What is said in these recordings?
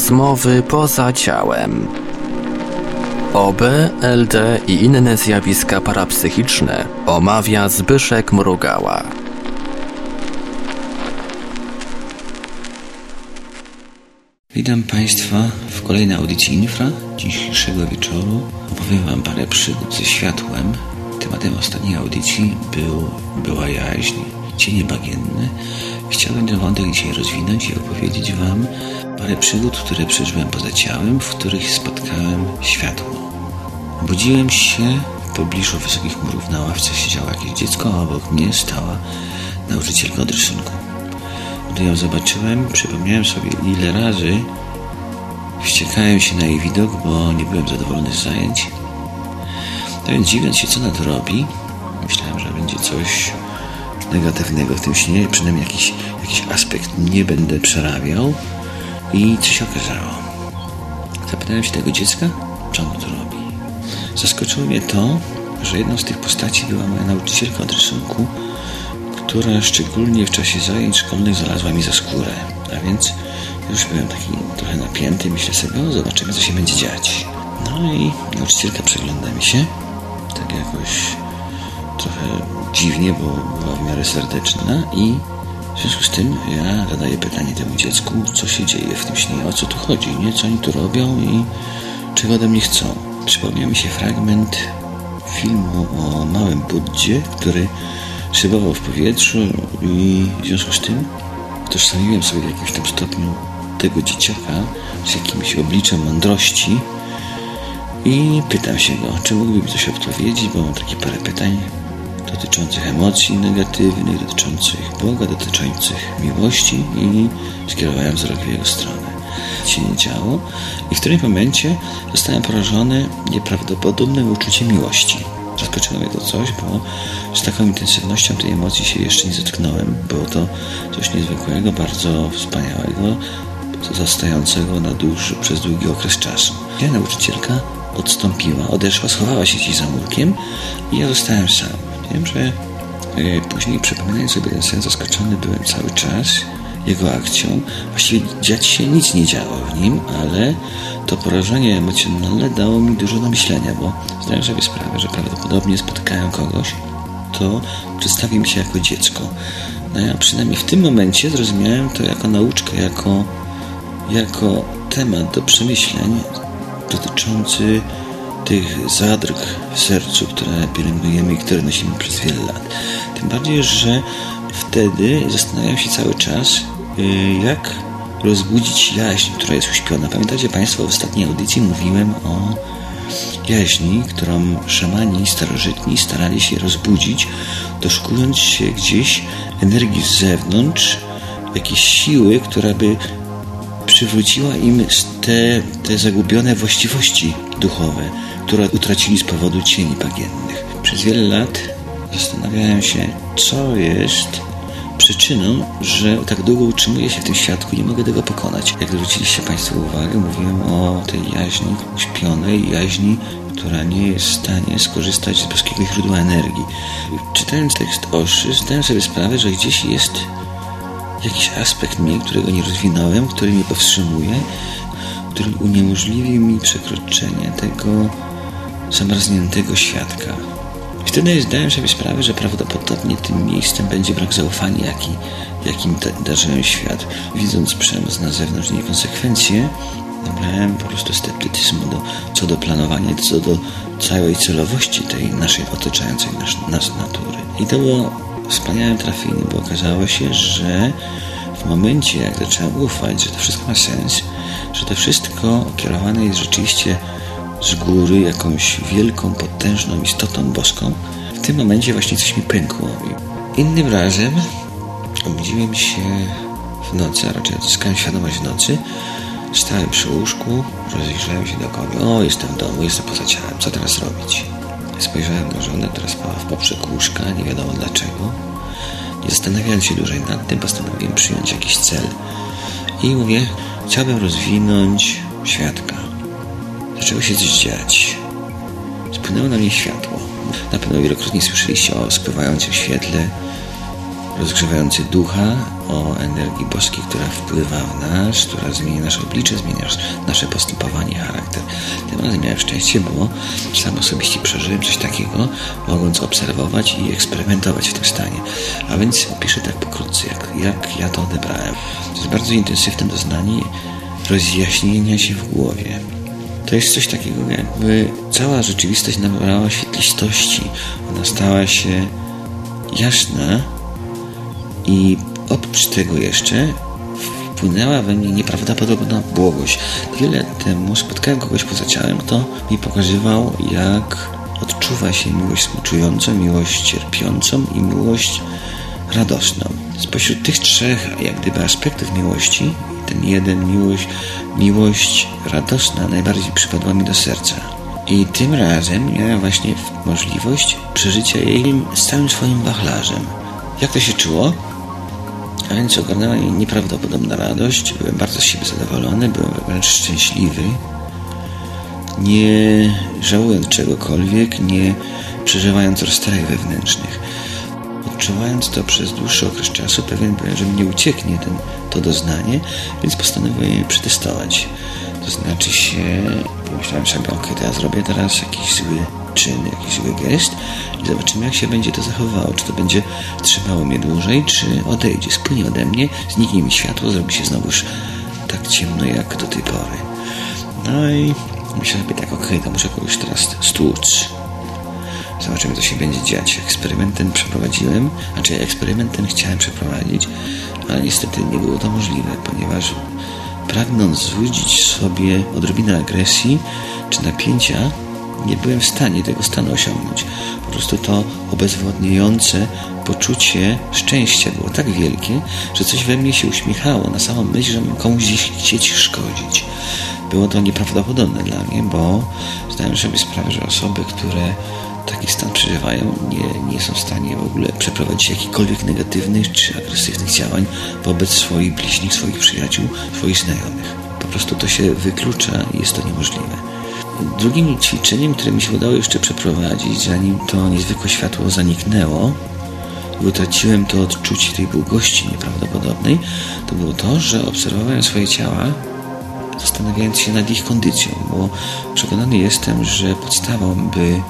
Rozmowy poza ciałem. OB, LD i inne zjawiska parapsychiczne omawia Zbyszek Mrugała. Witam Państwa w kolejnej audycji Infra. Dzisiejszego wieczoru opowiem Wam parę przygód ze światłem. Tematem ostatniej audycji był, była jaźń, cienie bagienne. Chciałbym ten wątek dzisiaj rozwinąć i opowiedzieć Wam parę przygód, które przeżyłem poza ciałem, w których spotkałem światło. Budziłem się w pobliżu wysokich murów. Na ławce siedziało jakieś dziecko, a obok mnie stała nauczycielka od rysunku. Gdy ją zobaczyłem, przypomniałem sobie, ile razy wściekałem się na jej widok, bo nie byłem zadowolony z zajęć. No więc dziwiąc się, co ona to robi, myślałem, że będzie coś negatywnego w tym śnie, przynajmniej jakiś, jakiś aspekt nie będę przerabiał. I co się okazało? Zapytałem się tego dziecka, co ono to robi. Zaskoczyło mnie to, że jedną z tych postaci była moja nauczycielka od rysunku, która szczególnie w czasie zajęć szkolnych znalazła mi za skórę. A więc już byłem taki trochę napięty, myślę sobie, o, zobaczymy, co się będzie dziać. No i nauczycielka przegląda mi się, tak jakoś trochę dziwnie, bo była w miarę serdeczna i w związku z tym ja zadaję pytanie temu dziecku, co się dzieje w tym śnie, o co tu chodzi, nie? Co oni tu robią i czego ode mnie chcą. Przypomniał mi się fragment filmu o małym Buddzie, który szybował w powietrzu i w związku z tym utożsamiłem sobie w jakimś tam stopniu tego dzieciaka z jakimś obliczem mądrości i pytam się go, czy mógłby mi coś odpowiedzieć, bo mam takie parę pytań dotyczących emocji negatywnych, dotyczących Boga, dotyczących miłości i skierowałem wzrok w jego stronę. Się nie działo i w którymś momencie zostałem porażony nieprawdopodobnym uczuciem miłości. Zaskoczyło mnie to coś, bo z taką intensywnością tej emocji się jeszcze nie zetknąłem. Było to coś niezwykłego, bardzo wspaniałego, zostającego na dłuższy, przez długi okres czasu. Ja nauczycielka odstąpiła, odeszła, schowała się gdzieś za murkiem i ja zostałem sam. Wiem, że e, później przypominając sobie sen zaskoczony byłem cały czas jego akcją. Właściwie dziać się nic nie działo w nim, ale to porażenie emocjonalne dało mi dużo do myślenia, bo zdałem sobie sprawę, że prawdopodobnie spotkałem kogoś, kto przedstawił mi się jako dziecko. No ja przynajmniej w tym momencie zrozumiałem to jako nauczkę, jako, jako temat do przemyśleń dotyczący tych zadrg w sercu, które pielęgnujemy i które nosimy przez wiele lat. Tym bardziej, że wtedy zastanawiam się cały czas, y, jak rozbudzić jaźń, która jest uśpiona. Pamiętacie Państwo, w ostatniej audycji mówiłem o jaźni, którą szamani starożytni starali się rozbudzić, doszukując się gdzieś energii z zewnątrz, jakiejś siły, która by przywróciła im te, te zagubione właściwości duchowe, które utracili z powodu cieni bagiennych. Przez wiele lat zastanawiałem się, co jest przyczyną, że tak długo utrzymuję się w tym świadku, nie mogę tego pokonać. Jak zwróciliście Państwo uwagę, mówiłem o tej jaźni uśpionej, jaźni, która nie jest w stanie skorzystać z boskiego źródła energii. Czytając tekst Oszy, zdałem sobie sprawę, że gdzieś jest jakiś aspekt mnie, którego nie rozwinąłem, który mnie powstrzymuje, który uniemożliwi mi przekroczenie tego zamarzniętego świadka. Wtedy zdałem sobie sprawę, że prawdopodobnie tym miejscem będzie brak zaufania, jaki, jakim darzyłem świat. Widząc przemoc na zewnątrz i niekonsekwencje, nabrałem po prostu sceptycyzmu do, co do planowania, co do całej celowości tej naszej otaczającej nas, nas natury. I to było wspaniałym trafieniem, bo okazało się, że w momencie, jak zacząłem ufać, że to wszystko ma sens, że to wszystko kierowane jest rzeczywiście z góry jakąś wielką, potężną istotą boską, w tym momencie właśnie coś mi pękło. Innym razem obudziłem się w nocy, a raczej odzyskałem świadomość w nocy. Stałem przy łóżku, rozejrzałem się dookoła. O, jestem w domu, jestem poza ciałem, co teraz robić? Spojrzałem na żonę, która spała w poprzek łóżka, nie wiadomo dlaczego. Nie zastanawiając się dłużej nad tym, postanowiłem przyjąć jakiś cel. I mówię, chciałbym rozwinąć świadka zaczęło się coś dziać. Spłynęło na mnie światło. Na pewno wielokrotnie słyszeliście o spływającym świetle, rozgrzewający ducha, o energii boskiej, która wpływa w nas, która zmienia nasze oblicze, zmienia nasze postępowanie, charakter. Tym razem miałem szczęście, bo sam osobiście przeżyłem coś takiego, mogąc obserwować i eksperymentować w tym stanie. A więc opiszę tak pokrótce, jak, jak ja to odebrałem. To jest bardzo intensywne doznanie rozjaśnienia się w głowie. To jest coś takiego, jakby cała rzeczywistość nabrała świetlistości. Ona stała się jasna i oprócz tego jeszcze wpłynęła we mnie nieprawdopodobna błogość. Wiele temu spotkałem kogoś poza ciałem, kto mi pokazywał, jak odczuwa się miłość współczującą, miłość cierpiącą i miłość radosną. Spośród tych trzech, jak gdyby, aspektów miłości, ten jeden miłość, miłość radosna najbardziej przypadła mi do serca. I tym razem miałem właśnie możliwość przeżycia jej z całym swoim wachlarzem. Jak to się czuło? A więc ogarnęła mnie nieprawdopodobna radość, byłem bardzo z siebie zadowolony, byłem wręcz szczęśliwy, nie żałując czegokolwiek, nie przeżywając rozterek wewnętrznych. Odczuwając to przez dłuższy okres czasu, pewien byłem, że mnie ucieknie ten, to doznanie, więc postanowiłem je przetestować. To znaczy się, pomyślałem sobie, ok, to ja zrobię teraz jakiś zły czyn, jakiś zły gest i zobaczymy, jak się będzie to zachowywało. Czy to będzie trzymało mnie dłużej, czy odejdzie, spłynie ode mnie, zniknie mi światło, zrobi się znowuż tak ciemno jak do tej pory. No i myślałem sobie tak, ok, to muszę kogoś teraz stłuc. Zobaczymy, co się będzie dziać. Eksperymentem przeprowadziłem, znaczy eksperymentem chciałem przeprowadzić, ale niestety nie było to możliwe, ponieważ pragnąc zwrócić sobie odrobinę agresji czy napięcia, nie byłem w stanie tego stanu osiągnąć. Po prostu to obezwładniające poczucie szczęścia było tak wielkie, że coś we mnie się uśmiechało na samą myśl, że komuś gdzieś chcieć szkodzić. Było to nieprawdopodobne dla mnie, bo zdałem sobie sprawę, że osoby, które taki stan przeżywają, nie, nie są w stanie w ogóle przeprowadzić jakichkolwiek negatywnych czy agresywnych działań wobec swoich bliźnich, swoich przyjaciół, swoich znajomych. Po prostu to się wyklucza i jest to niemożliwe. Drugim ćwiczeniem, które mi się udało jeszcze przeprowadzić, zanim to niezwykłe światło zaniknęło, utraciłem to odczucie tej długości nieprawdopodobnej, to było to, że obserwowałem swoje ciała, zastanawiając się nad ich kondycją, bo przekonany jestem, że podstawą, by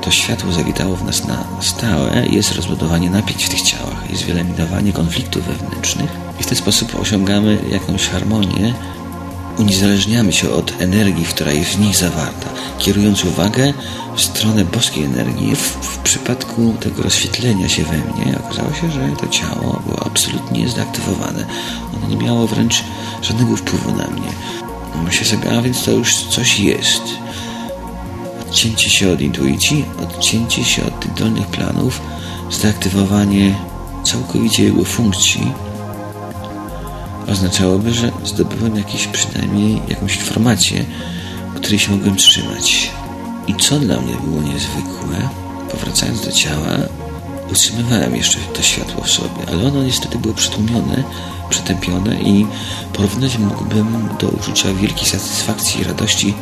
to światło zawitało w nas na stałe, jest rozbudowanie napięć w tych ciałach, jest wyeliminowanie konfliktów wewnętrznych i w ten sposób osiągamy jakąś harmonię, uniezależniamy się od energii, która jest w nich zawarta, kierując uwagę w stronę boskiej energii. W, w przypadku tego rozświetlenia się we mnie okazało się, że to ciało było absolutnie zdeaktywowane. Ono nie miało wręcz żadnego wpływu na mnie. Myślę sobie, a więc to już coś jest odcięcie się od intuicji, odcięcie się od tych dolnych planów, zdeaktywowanie całkowicie jego funkcji oznaczałoby, że zdobyłem jakieś przynajmniej jakąś informację, której się mogłem trzymać. I co dla mnie było niezwykłe, powracając do ciała, utrzymywałem jeszcze to światło w sobie, ale ono niestety było przytłumione, przytępione i porównać mógłbym do uczucia wielkiej satysfakcji i radości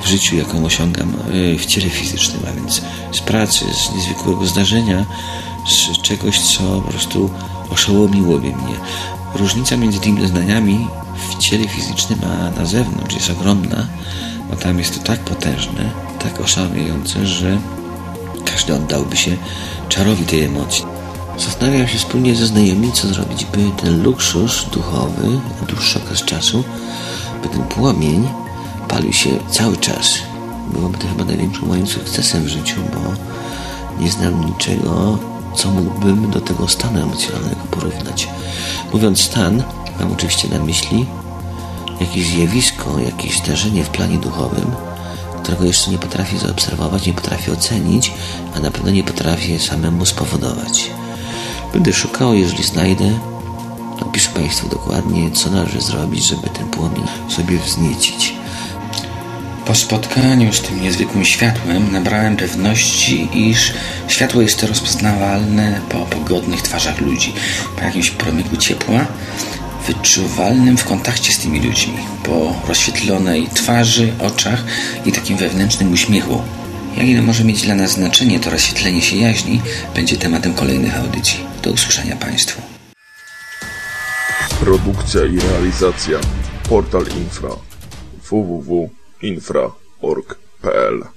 w życiu, jaką osiągam y, w ciele fizycznym, a więc z pracy, z niezwykłego zdarzenia, z czegoś, co po prostu oszołomiłoby mnie. Różnica między tymi doznaniami w ciele fizycznym, a na zewnątrz jest ogromna, bo tam jest to tak potężne, tak oszałamiające, że każdy oddałby się czarowi tej emocji. Zastanawiam się wspólnie ze znajomymi, co zrobić, by ten luksus duchowy na dłuższy okres czasu, by ten płomień palił się cały czas. Byłoby to chyba największym moim sukcesem w życiu, bo nie znam niczego, co mógłbym do tego stanu emocjonalnego porównać. Mówiąc stan, mam oczywiście na myśli jakieś zjawisko, jakieś zdarzenie w planie duchowym, którego jeszcze nie potrafię zaobserwować, nie potrafię ocenić, a na pewno nie potrafię samemu spowodować. Będę szukał, jeżeli znajdę, napiszę Państwu dokładnie, co należy zrobić, żeby ten płomień sobie wzniecić. Po spotkaniu z tym niezwykłym światłem nabrałem pewności, iż światło jest rozpoznawalne po pogodnych twarzach ludzi, po jakimś promyku ciepła, wyczuwalnym w kontakcie z tymi ludźmi, po rozświetlonej twarzy, oczach i takim wewnętrznym uśmiechu. Jak ile może mieć dla nas znaczenie to rozświetlenie się jaźni, będzie tematem kolejnych audycji. Do usłyszenia Państwu. Produkcja i realizacja Portal Infra www.infra.org.pl